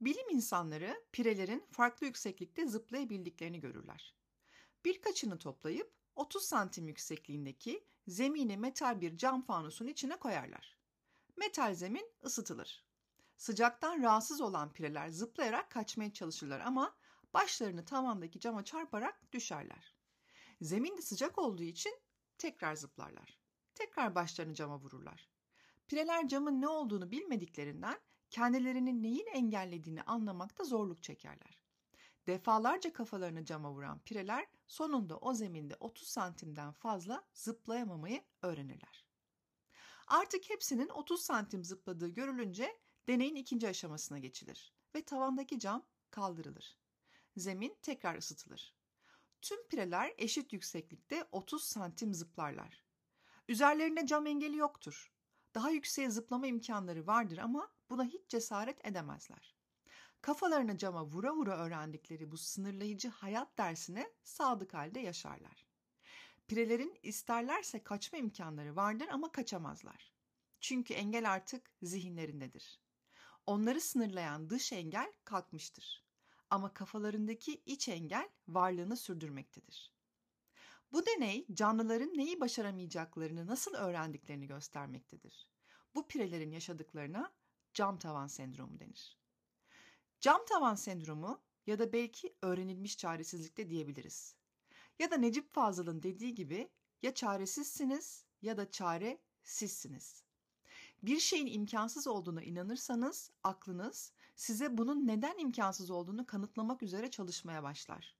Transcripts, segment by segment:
Bilim insanları pirelerin farklı yükseklikte zıplayabildiklerini görürler. Birkaçını toplayıp 30 santim yüksekliğindeki zemini metal bir cam fanusun içine koyarlar. Metal zemin ısıtılır. Sıcaktan rahatsız olan pireler zıplayarak kaçmaya çalışırlar ama başlarını tavandaki cama çarparak düşerler. Zemin de sıcak olduğu için tekrar zıplarlar. Tekrar başlarını cama vururlar. Pireler camın ne olduğunu bilmediklerinden kendilerinin neyin engellediğini anlamakta zorluk çekerler. Defalarca kafalarını cama vuran pireler sonunda o zeminde 30 santimden fazla zıplayamamayı öğrenirler. Artık hepsinin 30 santim zıpladığı görülünce deneyin ikinci aşamasına geçilir ve tavandaki cam kaldırılır. Zemin tekrar ısıtılır. Tüm pireler eşit yükseklikte 30 santim zıplarlar. Üzerlerinde cam engeli yoktur. Daha yükseğe zıplama imkanları vardır ama buna hiç cesaret edemezler. Kafalarını cama vura vura öğrendikleri bu sınırlayıcı hayat dersine sadık halde yaşarlar. Pirelerin isterlerse kaçma imkanları vardır ama kaçamazlar. Çünkü engel artık zihinlerindedir. Onları sınırlayan dış engel kalkmıştır. Ama kafalarındaki iç engel varlığını sürdürmektedir. Bu deney canlıların neyi başaramayacaklarını nasıl öğrendiklerini göstermektedir. Bu pirelerin yaşadıklarına cam tavan sendromu denir. Cam tavan sendromu ya da belki öğrenilmiş çaresizlik de diyebiliriz. Ya da Necip Fazıl'ın dediği gibi ya çaresizsiniz ya da çare sizsiniz. Bir şeyin imkansız olduğuna inanırsanız aklınız size bunun neden imkansız olduğunu kanıtlamak üzere çalışmaya başlar.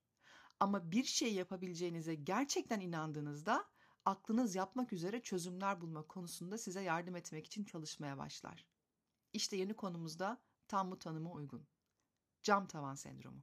Ama bir şey yapabileceğinize gerçekten inandığınızda aklınız yapmak üzere çözümler bulma konusunda size yardım etmek için çalışmaya başlar. İşte yeni konumuzda tam bu tanıma uygun. Cam tavan sendromu.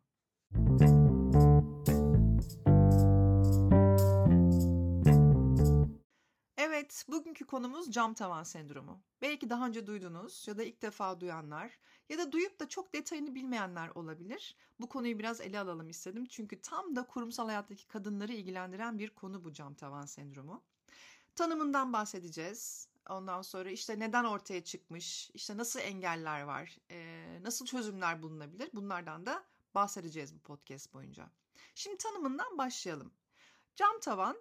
Evet, bugünkü konumuz cam tavan sendromu. Belki daha önce duydunuz ya da ilk defa duyanlar ya da duyup da çok detayını bilmeyenler olabilir. Bu konuyu biraz ele alalım istedim. Çünkü tam da kurumsal hayattaki kadınları ilgilendiren bir konu bu cam tavan sendromu. Tanımından bahsedeceğiz. Ondan sonra işte neden ortaya çıkmış, işte nasıl engeller var, nasıl çözümler bulunabilir bunlardan da bahsedeceğiz bu podcast boyunca. Şimdi tanımından başlayalım. Cam tavan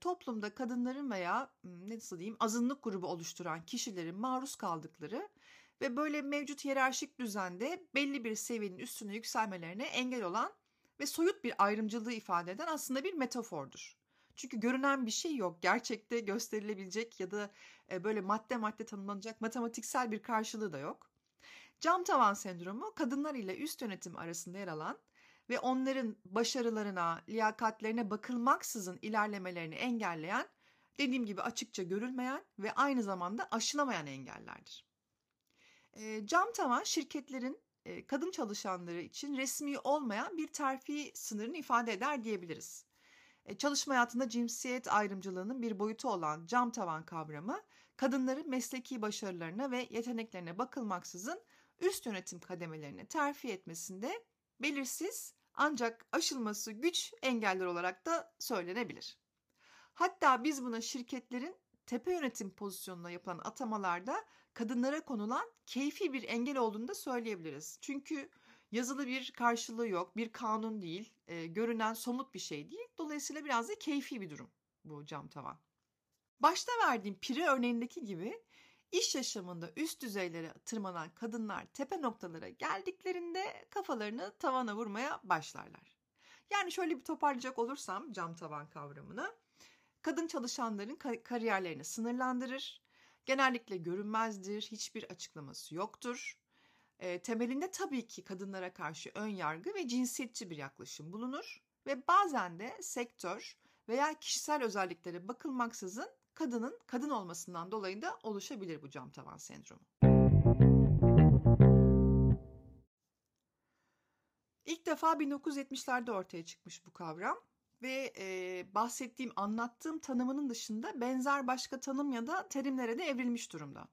toplumda kadınların veya nasıl diyeyim azınlık grubu oluşturan kişilerin maruz kaldıkları ve böyle mevcut hiyerarşik düzende belli bir seviyenin üstüne yükselmelerine engel olan ve soyut bir ayrımcılığı ifade eden aslında bir metafordur. Çünkü görünen bir şey yok. Gerçekte gösterilebilecek ya da böyle madde madde tanımlanacak matematiksel bir karşılığı da yok. Cam tavan sendromu kadınlar ile üst yönetim arasında yer alan ve onların başarılarına, liyakatlerine bakılmaksızın ilerlemelerini engelleyen, dediğim gibi açıkça görülmeyen ve aynı zamanda aşılamayan engellerdir. E, cam tavan şirketlerin e, kadın çalışanları için resmi olmayan bir terfi sınırını ifade eder diyebiliriz. E, çalışma hayatında cinsiyet ayrımcılığının bir boyutu olan cam tavan kavramı, kadınların mesleki başarılarına ve yeteneklerine bakılmaksızın üst yönetim kademelerine terfi etmesinde belirsiz ancak aşılması güç engeller olarak da söylenebilir. Hatta biz buna şirketlerin tepe yönetim pozisyonuna yapılan atamalarda kadınlara konulan keyfi bir engel olduğunu da söyleyebiliriz. Çünkü yazılı bir karşılığı yok, bir kanun değil, e, görünen somut bir şey değil. Dolayısıyla biraz da keyfi bir durum bu cam tavan. Başta verdiğim pire örneğindeki gibi İş yaşamında üst düzeylere tırmanan kadınlar tepe noktalara geldiklerinde kafalarını tavana vurmaya başlarlar. Yani şöyle bir toparlayacak olursam cam tavan kavramını, kadın çalışanların kariyerlerini sınırlandırır, genellikle görünmezdir, hiçbir açıklaması yoktur. E, temelinde tabii ki kadınlara karşı ön yargı ve cinsiyetçi bir yaklaşım bulunur ve bazen de sektör veya kişisel özelliklere bakılmaksızın kadının kadın olmasından dolayı da oluşabilir bu cam tavan sendromu. İlk defa 1970'lerde ortaya çıkmış bu kavram ve e, bahsettiğim, anlattığım tanımının dışında benzer başka tanım ya da terimlere de evrilmiş durumda.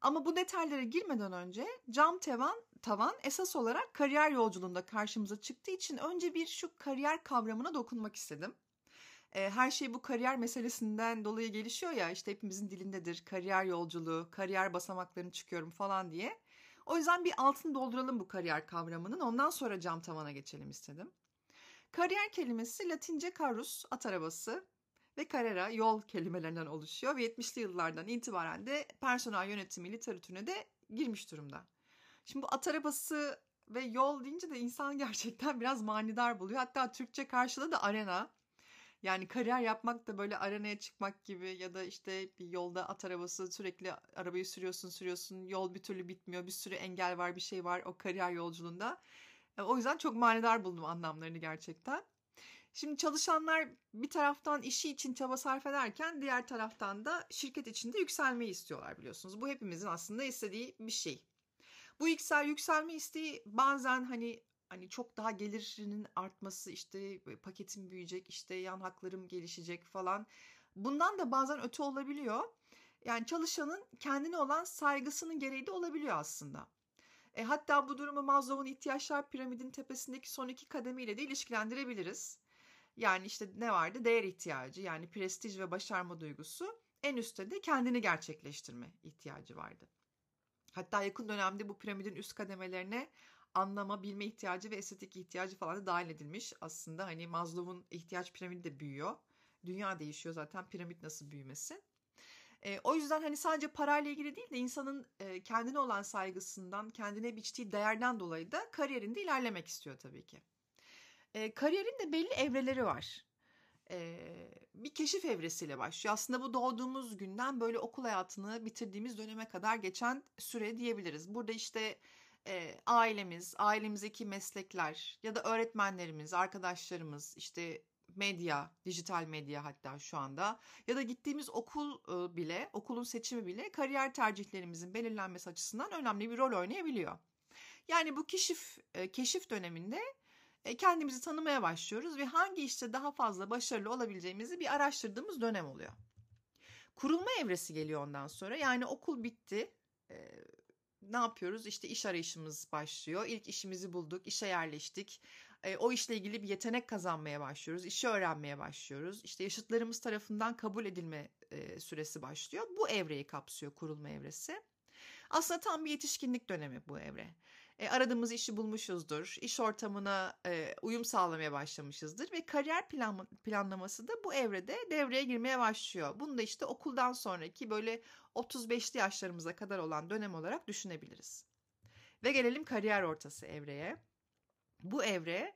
Ama bu detaylara girmeden önce cam tavan, tavan esas olarak kariyer yolculuğunda karşımıza çıktığı için önce bir şu kariyer kavramına dokunmak istedim her şey bu kariyer meselesinden dolayı gelişiyor ya işte hepimizin dilindedir kariyer yolculuğu, kariyer basamaklarını çıkıyorum falan diye. O yüzden bir altını dolduralım bu kariyer kavramının. Ondan sonra cam tavana geçelim istedim. Kariyer kelimesi Latince carus, at arabası ve carrera, yol kelimelerinden oluşuyor ve 70'li yıllardan itibaren de personel yönetimi literatürüne de girmiş durumda. Şimdi bu at arabası ve yol deyince de insan gerçekten biraz manidar buluyor. Hatta Türkçe karşılığı da arena. Yani kariyer yapmak da böyle arenaya çıkmak gibi ya da işte bir yolda at arabası sürekli arabayı sürüyorsun sürüyorsun yol bir türlü bitmiyor bir sürü engel var bir şey var o kariyer yolculuğunda. E, o yüzden çok manidar buldum anlamlarını gerçekten. Şimdi çalışanlar bir taraftan işi için çaba sarf ederken diğer taraftan da şirket içinde yükselmeyi istiyorlar biliyorsunuz. Bu hepimizin aslında istediği bir şey. Bu yüksel yükselme isteği bazen hani hani çok daha gelirinin artması işte paketim büyüyecek işte yan haklarım gelişecek falan. Bundan da bazen öte olabiliyor. Yani çalışanın kendine olan saygısının gereği de olabiliyor aslında. E, hatta bu durumu Maslow'un ihtiyaçlar piramidin tepesindeki son iki kademiyle de ilişkilendirebiliriz. Yani işte ne vardı? Değer ihtiyacı yani prestij ve başarma duygusu. En üstte de kendini gerçekleştirme ihtiyacı vardı. Hatta yakın dönemde bu piramidin üst kademelerine anlama, bilme ihtiyacı ve estetik ihtiyacı falan da dahil edilmiş. Aslında hani Maslow'un ihtiyaç piramidi de büyüyor. Dünya değişiyor zaten piramit nasıl büyümesin. E, o yüzden hani sadece parayla ilgili değil de insanın e, kendine olan saygısından, kendine biçtiği değerden dolayı da kariyerinde ilerlemek istiyor tabii ki. E, kariyerin de belli evreleri var. E, bir keşif evresiyle başlıyor. Aslında bu doğduğumuz günden böyle okul hayatını bitirdiğimiz döneme kadar geçen süre diyebiliriz. Burada işte e, ailemiz, ailemizdeki meslekler ya da öğretmenlerimiz, arkadaşlarımız, işte medya, dijital medya hatta şu anda ya da gittiğimiz okul bile, okulun seçimi bile kariyer tercihlerimizin belirlenmesi açısından önemli bir rol oynayabiliyor. Yani bu keşif keşif döneminde kendimizi tanımaya başlıyoruz ve hangi işte daha fazla başarılı olabileceğimizi bir araştırdığımız dönem oluyor. Kurulma evresi geliyor ondan sonra. Yani okul bitti. Ne yapıyoruz? İşte iş arayışımız başlıyor. İlk işimizi bulduk, işe yerleştik o işle ilgili bir yetenek kazanmaya başlıyoruz, işi öğrenmeye başlıyoruz. İşte yaşıtlarımız tarafından kabul edilme süresi başlıyor. Bu evreyi kapsıyor kurulma evresi. Aslında tam bir yetişkinlik dönemi bu evre. E, aradığımız işi bulmuşuzdur, iş ortamına e, uyum sağlamaya başlamışızdır ve kariyer plan, planlaması da bu evrede devreye girmeye başlıyor. Bunu da işte okuldan sonraki böyle 35'li yaşlarımıza kadar olan dönem olarak düşünebiliriz. Ve gelelim kariyer ortası evreye. Bu evre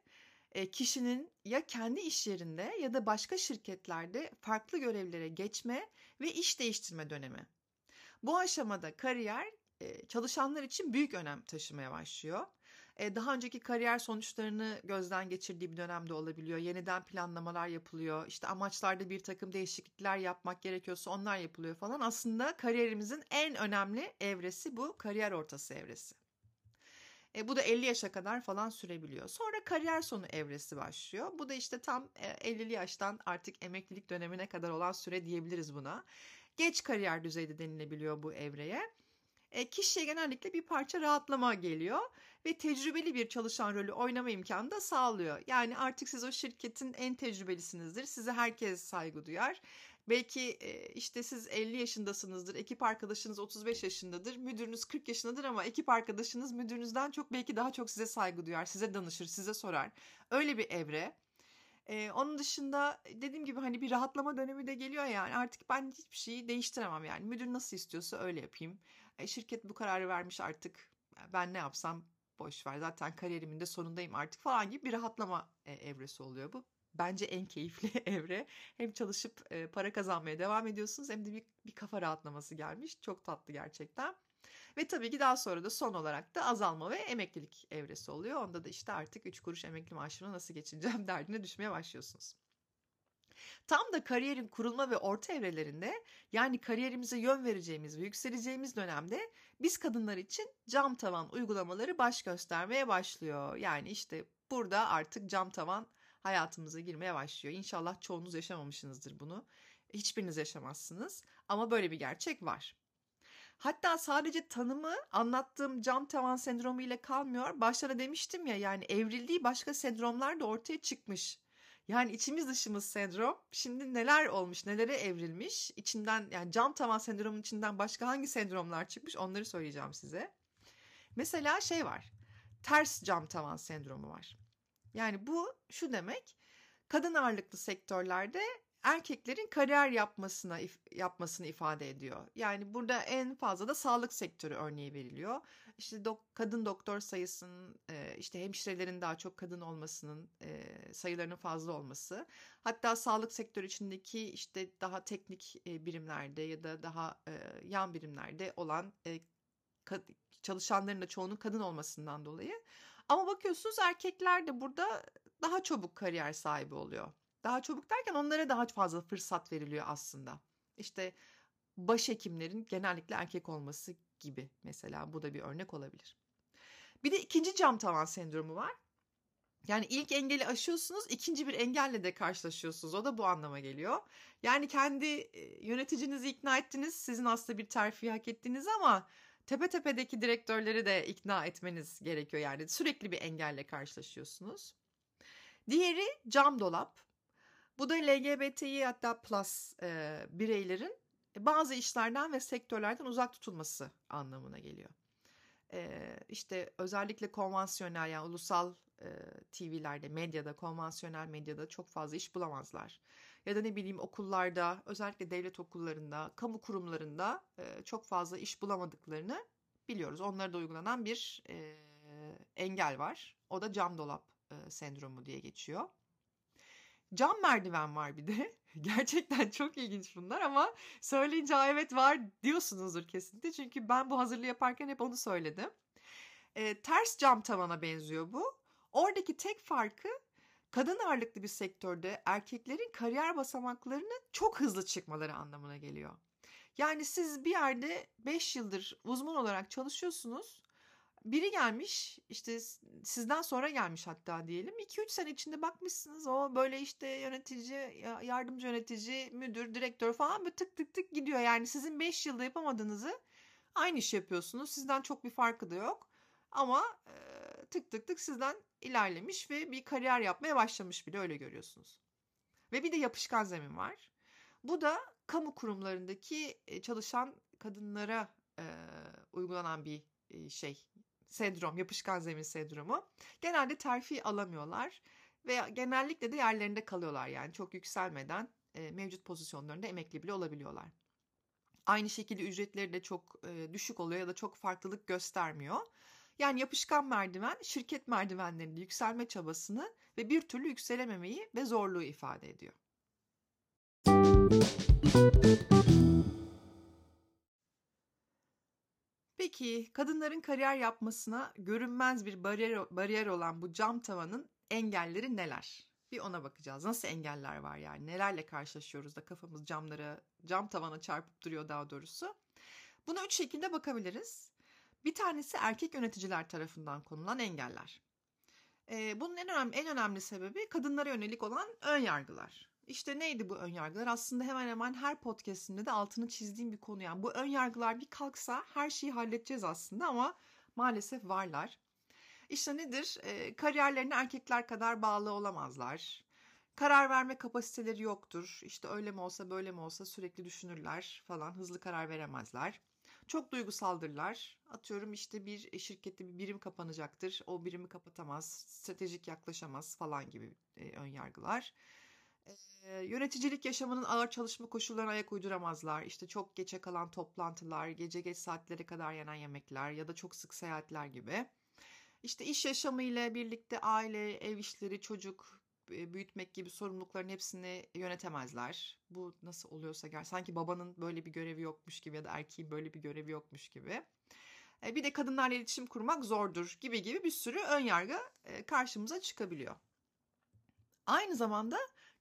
kişinin ya kendi iş yerinde ya da başka şirketlerde farklı görevlere geçme ve iş değiştirme dönemi. Bu aşamada kariyer çalışanlar için büyük önem taşımaya başlıyor. Daha önceki kariyer sonuçlarını gözden geçirdiği bir dönemde olabiliyor. Yeniden planlamalar yapılıyor. İşte amaçlarda bir takım değişiklikler yapmak gerekiyorsa onlar yapılıyor falan. Aslında kariyerimizin en önemli evresi bu kariyer ortası evresi. E, bu da 50 yaşa kadar falan sürebiliyor. Sonra kariyer sonu evresi başlıyor. Bu da işte tam e, 50'li yaştan artık emeklilik dönemine kadar olan süre diyebiliriz buna. Geç kariyer düzeyde denilebiliyor bu evreye. Kişiye genellikle bir parça rahatlama geliyor ve tecrübeli bir çalışan rolü oynama imkanı da sağlıyor. Yani artık siz o şirketin en tecrübelisinizdir. Size herkes saygı duyar. Belki işte siz 50 yaşındasınızdır, ekip arkadaşınız 35 yaşındadır, müdürünüz 40 yaşındadır ama ekip arkadaşınız müdürünüzden çok belki daha çok size saygı duyar, size danışır, size sorar. Öyle bir evre. Ee, onun dışında dediğim gibi hani bir rahatlama dönemi de geliyor yani artık ben hiçbir şeyi değiştiremem yani müdür nasıl istiyorsa öyle yapayım. E, şirket bu kararı vermiş artık ben ne yapsam boş ver zaten kariyerimin de sonundayım artık falan gibi bir rahatlama e, evresi oluyor bu bence en keyifli evre. Hem çalışıp e, para kazanmaya devam ediyorsunuz hem de bir, bir kafa rahatlaması gelmiş. Çok tatlı gerçekten. Ve tabii ki daha sonra da son olarak da azalma ve emeklilik evresi oluyor. Onda da işte artık 3 kuruş emekli maaşına nasıl geçineceğim derdine düşmeye başlıyorsunuz. Tam da kariyerin kurulma ve orta evrelerinde yani kariyerimize yön vereceğimiz ve yükseleceğimiz dönemde biz kadınlar için cam tavan uygulamaları baş göstermeye başlıyor. Yani işte burada artık cam tavan hayatımıza girmeye başlıyor. İnşallah çoğunuz yaşamamışsınızdır bunu. Hiçbiriniz yaşamazsınız ama böyle bir gerçek var. Hatta sadece tanımı anlattığım cam tavan sendromu ile kalmıyor. Başta da demiştim ya yani evrildiği başka sendromlar da ortaya çıkmış. Yani içimiz dışımız sendrom şimdi neler olmuş, nelere evrilmiş, içinden yani cam tavan sendromunun içinden başka hangi sendromlar çıkmış onları söyleyeceğim size. Mesela şey var. Ters cam tavan sendromu var. Yani bu şu demek. Kadın ağırlıklı sektörlerde erkeklerin kariyer yapmasına yapmasını ifade ediyor. Yani burada en fazla da sağlık sektörü örneği veriliyor. İşte dok, kadın doktor sayısının, e, işte hemşirelerin daha çok kadın olmasının, e, sayılarının fazla olması. Hatta sağlık sektörü içindeki işte daha teknik e, birimlerde ya da daha e, yan birimlerde olan e, çalışanların da çoğunun kadın olmasından dolayı. Ama bakıyorsunuz erkekler de burada daha çabuk kariyer sahibi oluyor. Daha çabuk derken onlara daha fazla fırsat veriliyor aslında. İşte başhekimlerin genellikle erkek olması gibi mesela bu da bir örnek olabilir. Bir de ikinci cam tavan sendromu var. Yani ilk engeli aşıyorsunuz, ikinci bir engelle de karşılaşıyorsunuz. O da bu anlama geliyor. Yani kendi yöneticinizi ikna ettiniz, sizin aslında bir terfi hak ettiniz ama tepe tepedeki direktörleri de ikna etmeniz gerekiyor. Yani sürekli bir engelle karşılaşıyorsunuz. Diğeri cam dolap. Bu da LGBTİ hatta plus e, bireylerin bazı işlerden ve sektörlerden uzak tutulması anlamına geliyor. E, işte özellikle konvansiyonel yani ulusal e, TV'lerde, medyada, konvansiyonel medyada çok fazla iş bulamazlar. Ya da ne bileyim okullarda, özellikle devlet okullarında, kamu kurumlarında e, çok fazla iş bulamadıklarını biliyoruz. Onlara da uygulanan bir e, engel var. O da cam dolap e, sendromu diye geçiyor. Cam merdiven var bir de. Gerçekten çok ilginç bunlar ama söyleyince evet var diyorsunuzdur kesinlikle. Çünkü ben bu hazırlığı yaparken hep onu söyledim. E, ters cam tavana benziyor bu. Oradaki tek farkı kadın ağırlıklı bir sektörde erkeklerin kariyer basamaklarını çok hızlı çıkmaları anlamına geliyor. Yani siz bir yerde 5 yıldır uzman olarak çalışıyorsunuz biri gelmiş işte sizden sonra gelmiş hatta diyelim. 2-3 sene içinde bakmışsınız o böyle işte yönetici yardımcı yönetici müdür direktör falan böyle tık tık tık gidiyor. Yani sizin 5 yılda yapamadığınızı aynı iş yapıyorsunuz. Sizden çok bir farkı da yok. Ama e, tık tık tık sizden ilerlemiş ve bir kariyer yapmaya başlamış bile öyle görüyorsunuz. Ve bir de yapışkan zemin var. Bu da kamu kurumlarındaki çalışan kadınlara e, uygulanan bir şey sendrom, yapışkan zemin sendromu. Genelde terfi alamıyorlar ve genellikle de yerlerinde kalıyorlar yani çok yükselmeden e, mevcut pozisyonlarında emekli bile olabiliyorlar. Aynı şekilde ücretleri de çok e, düşük oluyor ya da çok farklılık göstermiyor. Yani yapışkan merdiven şirket merdivenlerinde yükselme çabasını ve bir türlü yükselememeyi ve zorluğu ifade ediyor. Peki kadınların kariyer yapmasına görünmez bir bariyer, bariyer olan bu cam tavanın engelleri neler? Bir ona bakacağız. Nasıl engeller var yani? Nelerle karşılaşıyoruz da kafamız camlara, cam tavana çarpıp duruyor daha doğrusu. Buna üç şekilde bakabiliriz. Bir tanesi erkek yöneticiler tarafından konulan engeller. Bunun en önemli, en önemli sebebi kadınlara yönelik olan ön yargılar. İşte neydi bu ön yargılar? Aslında hemen hemen her podcastimde de altını çizdiğim bir konu. Yani bu ön yargılar bir kalksa her şeyi halledeceğiz aslında ama maalesef varlar. İşte nedir? E, kariyerlerine erkekler kadar bağlı olamazlar. Karar verme kapasiteleri yoktur. İşte öyle mi olsa böyle mi olsa sürekli düşünürler falan. Hızlı karar veremezler. Çok duygusaldırlar. Atıyorum işte bir şirkette bir birim kapanacaktır. O birimi kapatamaz, stratejik yaklaşamaz falan gibi e, ön yargılar yöneticilik yaşamının ağır çalışma koşullarına ayak uyduramazlar. İşte çok geçe kalan toplantılar, gece geç saatlere kadar yenen yemekler ya da çok sık seyahatler gibi. İşte iş yaşamı ile birlikte aile, ev işleri, çocuk büyütmek gibi sorumlulukların hepsini yönetemezler. Bu nasıl oluyorsa gel sanki babanın böyle bir görevi yokmuş gibi ya da erkeğin böyle bir görevi yokmuş gibi. Bir de kadınlarla iletişim kurmak zordur gibi gibi bir sürü ön yargı karşımıza çıkabiliyor. Aynı zamanda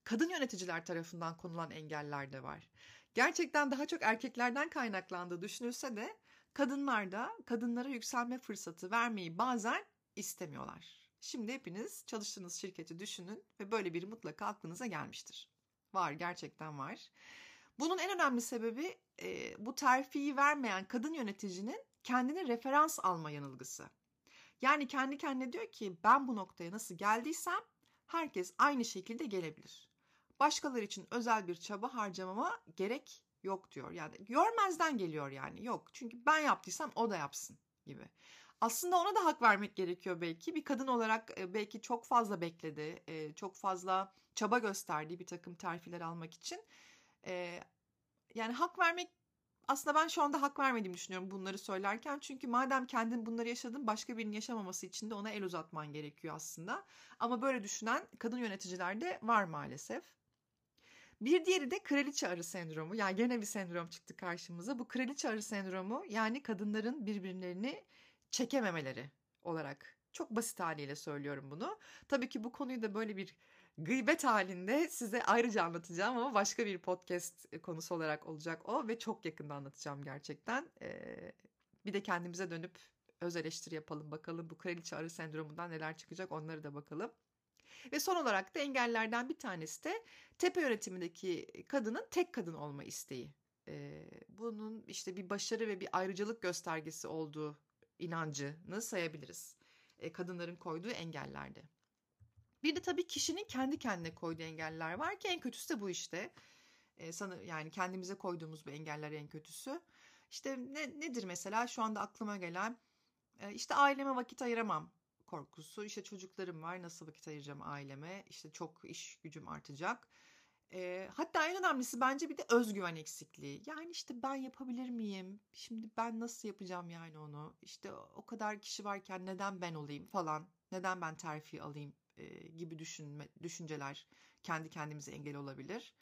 kadın yöneticiler tarafından konulan engeller de var. Gerçekten daha çok erkeklerden kaynaklandığı düşünülse de kadınlar da kadınlara yükselme fırsatı vermeyi bazen istemiyorlar. Şimdi hepiniz çalıştığınız şirketi düşünün ve böyle biri mutlaka aklınıza gelmiştir. Var, gerçekten var. Bunun en önemli sebebi e, bu terfiyi vermeyen kadın yöneticinin kendine referans alma yanılgısı. Yani kendi kendine diyor ki ben bu noktaya nasıl geldiysem herkes aynı şekilde gelebilir başkaları için özel bir çaba harcamama gerek yok diyor. Yani görmezden geliyor yani yok. Çünkü ben yaptıysam o da yapsın gibi. Aslında ona da hak vermek gerekiyor belki. Bir kadın olarak belki çok fazla bekledi, çok fazla çaba gösterdi bir takım terfiler almak için. Yani hak vermek aslında ben şu anda hak vermediğimi düşünüyorum bunları söylerken. Çünkü madem kendin bunları yaşadın başka birinin yaşamaması için de ona el uzatman gerekiyor aslında. Ama böyle düşünen kadın yöneticiler de var maalesef. Bir diğeri de kraliçe arı sendromu. Yani gene bir sendrom çıktı karşımıza. Bu kraliçe arı sendromu yani kadınların birbirlerini çekememeleri olarak. Çok basit haliyle söylüyorum bunu. Tabii ki bu konuyu da böyle bir gıybet halinde size ayrıca anlatacağım ama başka bir podcast konusu olarak olacak o ve çok yakında anlatacağım gerçekten. Ee, bir de kendimize dönüp öz eleştiri yapalım bakalım bu kraliçe arı sendromundan neler çıkacak onları da bakalım. Ve son olarak da engellerden bir tanesi de tepe yönetimindeki kadının tek kadın olma isteği. Ee, bunun işte bir başarı ve bir ayrıcalık göstergesi olduğu inancını sayabiliriz. Ee, kadınların koyduğu engellerde. Bir de tabii kişinin kendi kendine koyduğu engeller var ki en kötüsü de bu işte. Ee, sana yani kendimize koyduğumuz bu engeller en kötüsü. İşte ne, nedir mesela şu anda aklıma gelen e, işte aileme vakit ayıramam korkusu. İşte çocuklarım var nasıl vakit ayıracağım aileme işte çok iş gücüm artacak. E, hatta en önemlisi bence bir de özgüven eksikliği. Yani işte ben yapabilir miyim? Şimdi ben nasıl yapacağım yani onu? İşte o kadar kişi varken neden ben olayım falan? Neden ben terfi alayım e, gibi düşünme, düşünceler kendi kendimize engel olabilir.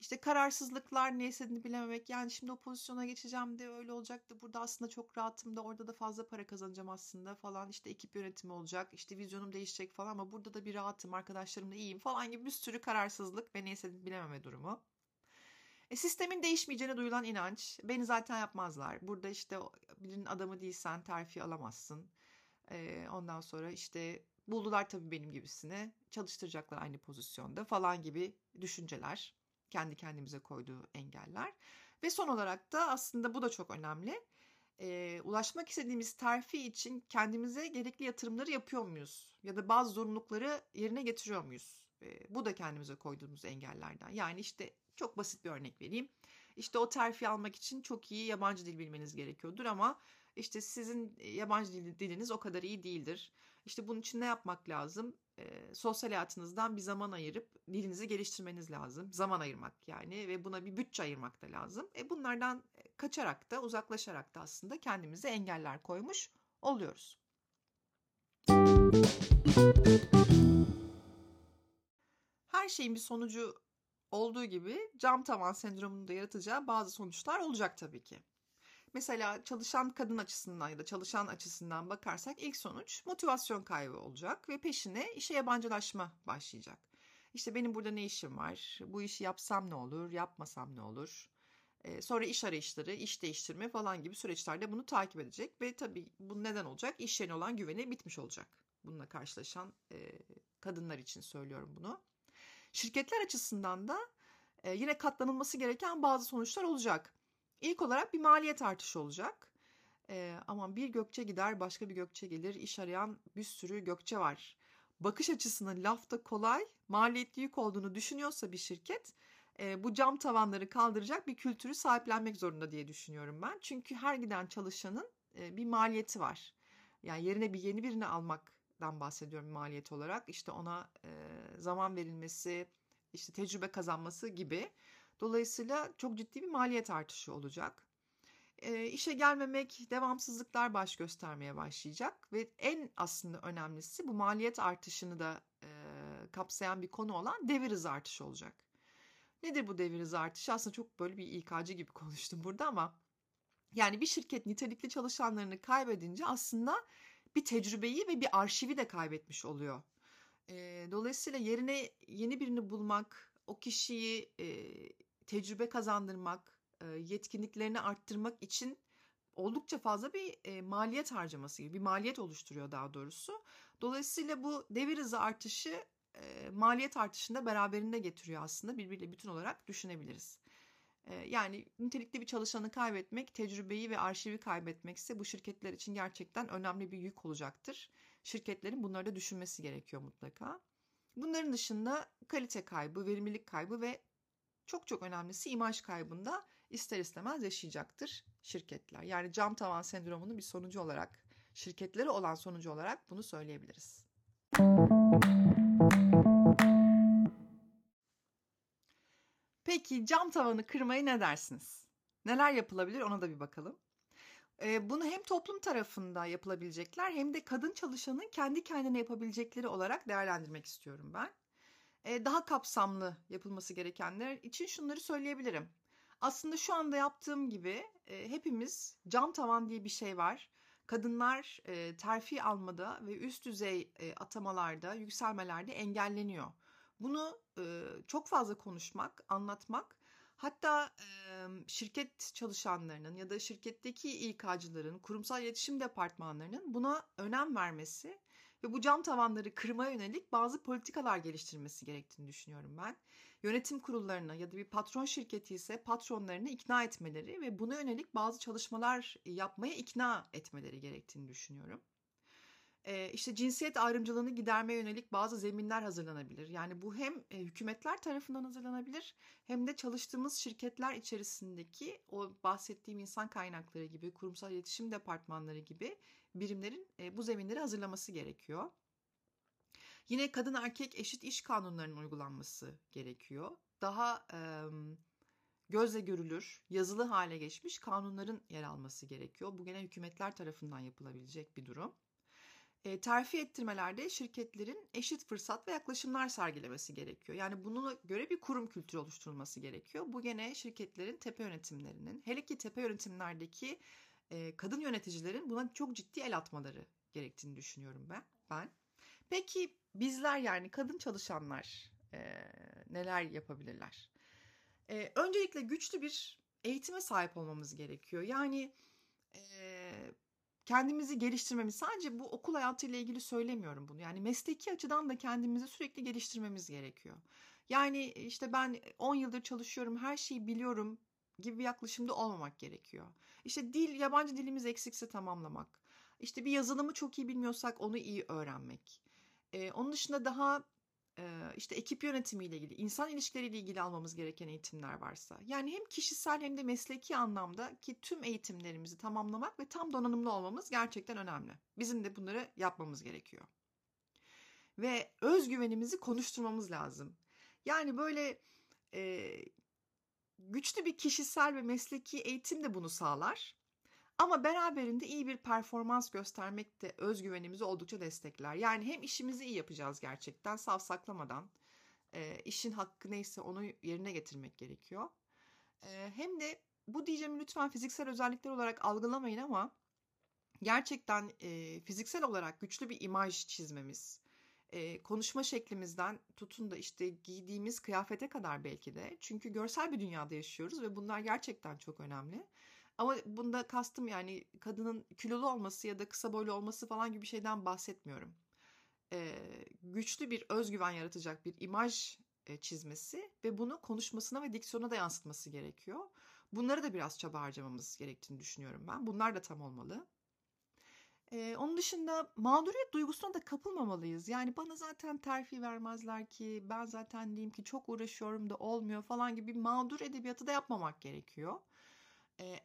İşte kararsızlıklar ne istediğini bilememek. Yani şimdi o pozisyona geçeceğim de öyle olacaktı. Burada aslında çok rahatım da orada da fazla para kazanacağım aslında falan. İşte ekip yönetimi olacak. işte vizyonum değişecek falan ama burada da bir rahatım. Arkadaşlarımla iyiyim falan gibi bir sürü kararsızlık ve ne istediğini bilememe durumu. E, sistemin değişmeyeceğine duyulan inanç. Beni zaten yapmazlar. Burada işte birinin adamı değilsen terfi alamazsın. E, ondan sonra işte buldular tabii benim gibisini. Çalıştıracaklar aynı pozisyonda falan gibi düşünceler kendi kendimize koyduğu engeller. Ve son olarak da aslında bu da çok önemli. E, ulaşmak istediğimiz terfi için kendimize gerekli yatırımları yapıyor muyuz? Ya da bazı zorunlulukları yerine getiriyor muyuz? E, bu da kendimize koyduğumuz engellerden. Yani işte çok basit bir örnek vereyim. İşte o terfi almak için çok iyi yabancı dil bilmeniz gerekiyordur ama işte sizin yabancı diliniz o kadar iyi değildir. İşte bunun için ne yapmak lazım? E, sosyal hayatınızdan bir zaman ayırıp dilinizi geliştirmeniz lazım. Zaman ayırmak yani ve buna bir bütçe ayırmak da lazım. E, bunlardan kaçarak da uzaklaşarak da aslında kendimize engeller koymuş oluyoruz. Her şeyin bir sonucu olduğu gibi cam tavan sendromunun da yaratacağı bazı sonuçlar olacak tabii ki. Mesela çalışan kadın açısından ya da çalışan açısından bakarsak ilk sonuç motivasyon kaybı olacak ve peşine işe yabancılaşma başlayacak. İşte benim burada ne işim var? Bu işi yapsam ne olur? Yapmasam ne olur? Ee, sonra iş arayışları, iş değiştirme falan gibi süreçlerde bunu takip edecek ve tabii bu neden olacak? İş yerine olan güveni bitmiş olacak. Bununla karşılaşan e, kadınlar için söylüyorum bunu. Şirketler açısından da e, yine katlanılması gereken bazı sonuçlar olacak. İlk olarak bir maliyet artışı olacak. Ee, ama bir gökçe gider başka bir gökçe gelir. İş arayan bir sürü gökçe var. Bakış açısının lafta kolay, maliyetli yük olduğunu düşünüyorsa bir şirket e, bu cam tavanları kaldıracak bir kültürü sahiplenmek zorunda diye düşünüyorum ben. Çünkü her giden çalışanın e, bir maliyeti var. Yani yerine bir yeni birini almaktan bahsediyorum maliyet olarak. İşte ona e, zaman verilmesi, işte tecrübe kazanması gibi. Dolayısıyla çok ciddi bir maliyet artışı olacak. E, işe gelmemek, devamsızlıklar baş göstermeye başlayacak ve en aslında önemlisi bu maliyet artışını da e, kapsayan bir konu olan devir hızı artışı olacak. Nedir bu devir hızı artışı? Aslında çok böyle bir İK'cı gibi konuştum burada ama yani bir şirket nitelikli çalışanlarını kaybedince aslında bir tecrübeyi ve bir arşivi de kaybetmiş oluyor. E, dolayısıyla yerine yeni birini bulmak, o kişiyi e, tecrübe kazandırmak, yetkinliklerini arttırmak için oldukça fazla bir maliyet harcaması gibi bir maliyet oluşturuyor daha doğrusu. Dolayısıyla bu devir hızı artışı maliyet artışında beraberinde getiriyor aslında birbiriyle bütün olarak düşünebiliriz. Yani nitelikli bir çalışanı kaybetmek, tecrübeyi ve arşivi kaybetmekse bu şirketler için gerçekten önemli bir yük olacaktır. Şirketlerin bunları da düşünmesi gerekiyor mutlaka. Bunların dışında kalite kaybı, verimlilik kaybı ve çok çok önemlisi imaj kaybında ister istemez yaşayacaktır şirketler. Yani cam tavan sendromunun bir sonucu olarak şirketleri olan sonucu olarak bunu söyleyebiliriz. Peki cam tavanı kırmayı ne dersiniz? Neler yapılabilir ona da bir bakalım. Ee, bunu hem toplum tarafında yapılabilecekler hem de kadın çalışanın kendi kendine yapabilecekleri olarak değerlendirmek istiyorum ben. Daha kapsamlı yapılması gerekenler için şunları söyleyebilirim. Aslında şu anda yaptığım gibi hepimiz cam tavan diye bir şey var. Kadınlar terfi almada ve üst düzey atamalarda, yükselmelerde engelleniyor. Bunu çok fazla konuşmak, anlatmak hatta şirket çalışanlarının ya da şirketteki İK'cıların, kurumsal iletişim departmanlarının buna önem vermesi ve bu cam tavanları kırmaya yönelik bazı politikalar geliştirmesi gerektiğini düşünüyorum ben. Yönetim kurullarına ya da bir patron şirketi ise patronlarını ikna etmeleri ve buna yönelik bazı çalışmalar yapmaya ikna etmeleri gerektiğini düşünüyorum. Ee, işte cinsiyet ayrımcılığını gidermeye yönelik bazı zeminler hazırlanabilir. Yani bu hem e, hükümetler tarafından hazırlanabilir hem de çalıştığımız şirketler içerisindeki o bahsettiğim insan kaynakları gibi, kurumsal iletişim departmanları gibi birimlerin e, bu zeminleri hazırlaması gerekiyor. Yine kadın erkek eşit iş kanunlarının uygulanması gerekiyor. Daha e, gözle görülür, yazılı hale geçmiş kanunların yer alması gerekiyor. Bu gene hükümetler tarafından yapılabilecek bir durum. E, terfi ettirmelerde şirketlerin eşit fırsat ve yaklaşımlar sergilemesi gerekiyor. Yani buna göre bir kurum kültürü oluşturulması gerekiyor. Bu gene şirketlerin tepe yönetimlerinin, hele ki tepe yönetimlerdeki e, kadın yöneticilerin buna çok ciddi el atmaları gerektiğini düşünüyorum ben. ben. Peki bizler yani kadın çalışanlar e, neler yapabilirler? E, öncelikle güçlü bir eğitime sahip olmamız gerekiyor. Yani e, kendimizi geliştirmemiz sadece bu okul hayatıyla ilgili söylemiyorum bunu. Yani mesleki açıdan da kendimizi sürekli geliştirmemiz gerekiyor. Yani işte ben 10 yıldır çalışıyorum, her şeyi biliyorum gibi bir yaklaşımda olmamak gerekiyor. İşte dil, yabancı dilimiz eksikse tamamlamak. İşte bir yazılımı çok iyi bilmiyorsak onu iyi öğrenmek. Ee, onun dışında daha işte ekip yönetimiyle ilgili, insan ilişkileriyle ilgili almamız gereken eğitimler varsa. Yani hem kişisel hem de mesleki anlamda ki tüm eğitimlerimizi tamamlamak ve tam donanımlı olmamız gerçekten önemli. Bizim de bunları yapmamız gerekiyor. Ve özgüvenimizi konuşturmamız lazım. Yani böyle e, güçlü bir kişisel ve mesleki eğitim de bunu sağlar. Ama beraberinde iyi bir performans göstermek de özgüvenimizi oldukça destekler. Yani hem işimizi iyi yapacağız gerçekten savsaklamadan. E, işin hakkı neyse onu yerine getirmek gerekiyor. E, hem de bu diyeceğimi lütfen fiziksel özellikler olarak algılamayın ama gerçekten e, fiziksel olarak güçlü bir imaj çizmemiz, e, konuşma şeklimizden tutun da işte giydiğimiz kıyafete kadar belki de. Çünkü görsel bir dünyada yaşıyoruz ve bunlar gerçekten çok önemli. Ama bunda kastım yani kadının kilolu olması ya da kısa boylu olması falan gibi bir şeyden bahsetmiyorum. Ee, güçlü bir özgüven yaratacak bir imaj e, çizmesi ve bunu konuşmasına ve diksiyona da yansıtması gerekiyor. Bunları da biraz çaba harcamamız gerektiğini düşünüyorum ben. Bunlar da tam olmalı. Ee, onun dışında mağduriyet duygusuna da kapılmamalıyız. Yani bana zaten terfi vermezler ki ben zaten diyeyim ki çok uğraşıyorum da olmuyor falan gibi mağdur edebiyatı da yapmamak gerekiyor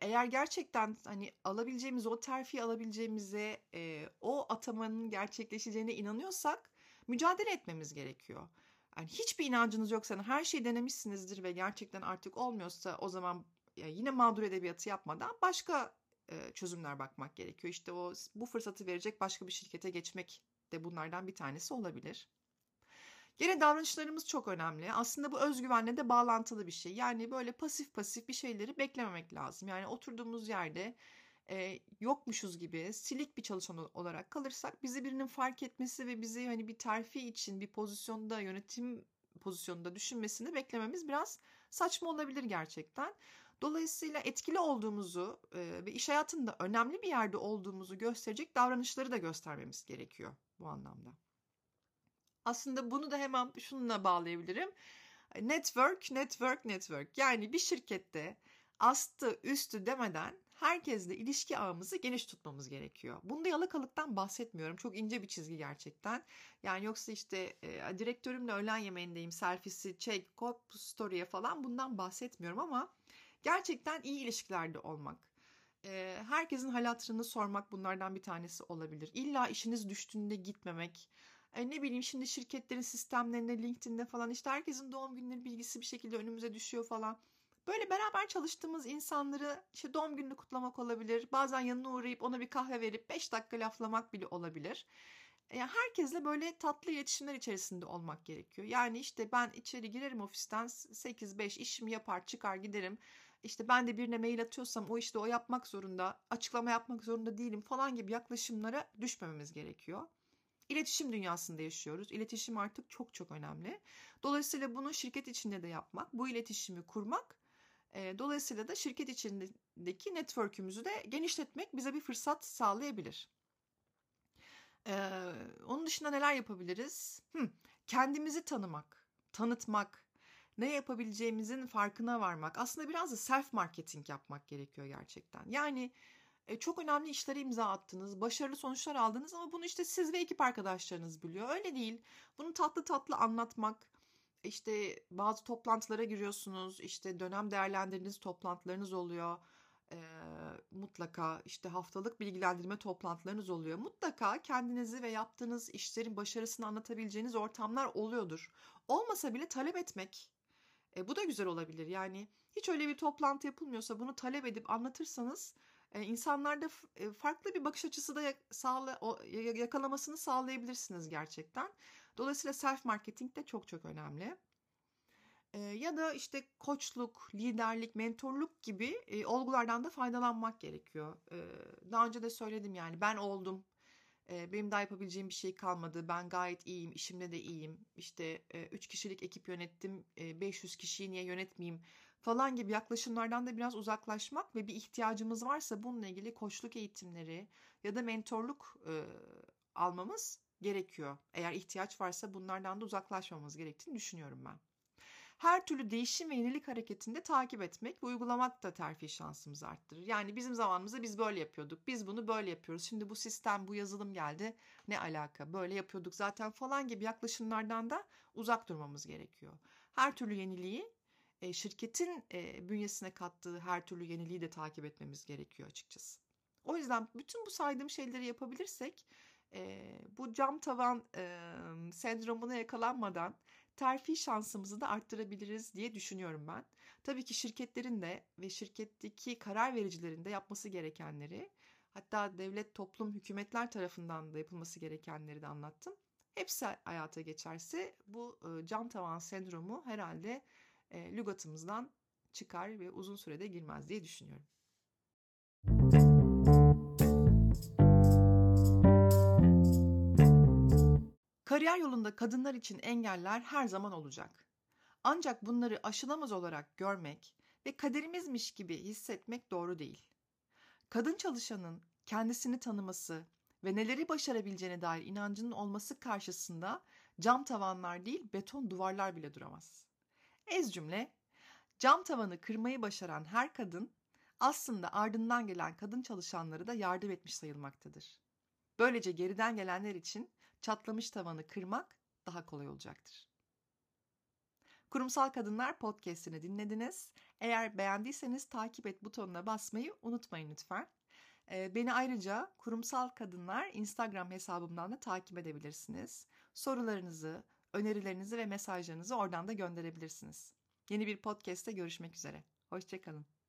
eğer gerçekten hani alabileceğimiz o terfi alabileceğimize e, o atamanın gerçekleşeceğine inanıyorsak mücadele etmemiz gerekiyor. Yani hiçbir inancınız yoksa her şeyi denemişsinizdir ve gerçekten artık olmuyorsa o zaman yine mağdur edebiyatı yapmadan başka çözümler bakmak gerekiyor. İşte o bu fırsatı verecek başka bir şirkete geçmek de bunlardan bir tanesi olabilir. Gene davranışlarımız çok önemli. Aslında bu özgüvenle de bağlantılı bir şey. Yani böyle pasif pasif bir şeyleri beklememek lazım. Yani oturduğumuz yerde e, yokmuşuz gibi silik bir çalışan olarak kalırsak bizi birinin fark etmesi ve bizi hani bir terfi için bir pozisyonda yönetim pozisyonunda düşünmesini beklememiz biraz saçma olabilir gerçekten. Dolayısıyla etkili olduğumuzu e, ve iş hayatında önemli bir yerde olduğumuzu gösterecek davranışları da göstermemiz gerekiyor bu anlamda. Aslında bunu da hemen şununla bağlayabilirim. Network, network, network. Yani bir şirkette astı, üstü demeden herkesle ilişki ağımızı geniş tutmamız gerekiyor. Bunda yalakalıktan bahsetmiyorum. Çok ince bir çizgi gerçekten. Yani yoksa işte e, direktörümle öğlen yemeğindeyim, selfie'si, çek, kop, story'e falan bundan bahsetmiyorum ama gerçekten iyi ilişkilerde olmak. e, herkesin hal hatırını sormak bunlardan bir tanesi olabilir. İlla işiniz düştüğünde gitmemek. E, ne bileyim şimdi şirketlerin sistemlerinde, LinkedIn'de falan işte herkesin doğum günleri bilgisi bir şekilde önümüze düşüyor falan. Böyle beraber çalıştığımız insanları işte doğum gününü kutlamak olabilir. Bazen yanına uğrayıp ona bir kahve verip 5 dakika laflamak bile olabilir. Yani herkesle böyle tatlı iletişimler içerisinde olmak gerekiyor. Yani işte ben içeri girerim ofisten 8-5 işimi yapar çıkar giderim. İşte ben de birine mail atıyorsam o işte o yapmak zorunda, açıklama yapmak zorunda değilim falan gibi yaklaşımlara düşmememiz gerekiyor. İletişim dünyasında yaşıyoruz. İletişim artık çok çok önemli. Dolayısıyla bunu şirket içinde de yapmak, bu iletişimi kurmak, e, dolayısıyla da şirket içindeki network'ümüzü de genişletmek bize bir fırsat sağlayabilir. Onun dışında neler yapabiliriz? Kendimizi tanımak, tanıtmak, ne yapabileceğimizin farkına varmak. Aslında biraz da self marketing yapmak gerekiyor gerçekten. Yani e, çok önemli işlere imza attınız, başarılı sonuçlar aldınız ama bunu işte siz ve ekip arkadaşlarınız biliyor. Öyle değil. Bunu tatlı tatlı anlatmak, işte bazı toplantılara giriyorsunuz, işte dönem değerlendirdiğiniz toplantılarınız oluyor e, mutlaka işte haftalık bilgilendirme toplantılarınız oluyor. Mutlaka kendinizi ve yaptığınız işlerin başarısını anlatabileceğiniz ortamlar oluyordur. Olmasa bile talep etmek e, bu da güzel olabilir. Yani hiç öyle bir toplantı yapılmıyorsa bunu talep edip anlatırsanız e, insanlarda e, farklı bir bakış açısı da sağla, o, yakalamasını sağlayabilirsiniz gerçekten. Dolayısıyla self marketing de çok çok önemli ya da işte koçluk, liderlik, mentorluk gibi e, olgulardan da faydalanmak gerekiyor. E, daha önce de söyledim yani ben oldum. E, benim daha yapabileceğim bir şey kalmadı. Ben gayet iyiyim, işimde de iyiyim. İşte 3 kişilik ekip yönettim, e, 500 kişiyi niye yönetmeyeyim falan gibi yaklaşımlardan da biraz uzaklaşmak ve bir ihtiyacımız varsa bununla ilgili koçluk eğitimleri ya da mentorluk e, almamız gerekiyor. Eğer ihtiyaç varsa bunlardan da uzaklaşmamız gerektiğini düşünüyorum ben her türlü değişim ve yenilik hareketinde takip etmek ve uygulamak da terfi şansımızı arttırır. Yani bizim zamanımızda biz böyle yapıyorduk. Biz bunu böyle yapıyoruz. Şimdi bu sistem, bu yazılım geldi. Ne alaka? Böyle yapıyorduk zaten falan gibi yaklaşımlardan da uzak durmamız gerekiyor. Her türlü yeniliği e, şirketin e, bünyesine kattığı her türlü yeniliği de takip etmemiz gerekiyor açıkçası. O yüzden bütün bu saydığım şeyleri yapabilirsek e, bu cam tavan sendromuna yakalanmadan terfi şansımızı da arttırabiliriz diye düşünüyorum ben. Tabii ki şirketlerin de ve şirketteki karar vericilerin de yapması gerekenleri hatta devlet, toplum, hükümetler tarafından da yapılması gerekenleri de anlattım. Hepsi hayata geçerse bu e, cam tavan sendromu herhalde e, lügatımızdan çıkar ve uzun sürede girmez diye düşünüyorum. Kariyer yolunda kadınlar için engeller her zaman olacak. Ancak bunları aşılamaz olarak görmek ve kaderimizmiş gibi hissetmek doğru değil. Kadın çalışanın kendisini tanıması ve neleri başarabileceğine dair inancının olması karşısında cam tavanlar değil beton duvarlar bile duramaz. Ez cümle, cam tavanı kırmayı başaran her kadın aslında ardından gelen kadın çalışanları da yardım etmiş sayılmaktadır. Böylece geriden gelenler için çatlamış tavanı kırmak daha kolay olacaktır. Kurumsal Kadınlar podcast'ini dinlediniz. Eğer beğendiyseniz takip et butonuna basmayı unutmayın lütfen. Beni ayrıca Kurumsal Kadınlar Instagram hesabımdan da takip edebilirsiniz. Sorularınızı, önerilerinizi ve mesajlarınızı oradan da gönderebilirsiniz. Yeni bir podcast'te görüşmek üzere. Hoşçakalın.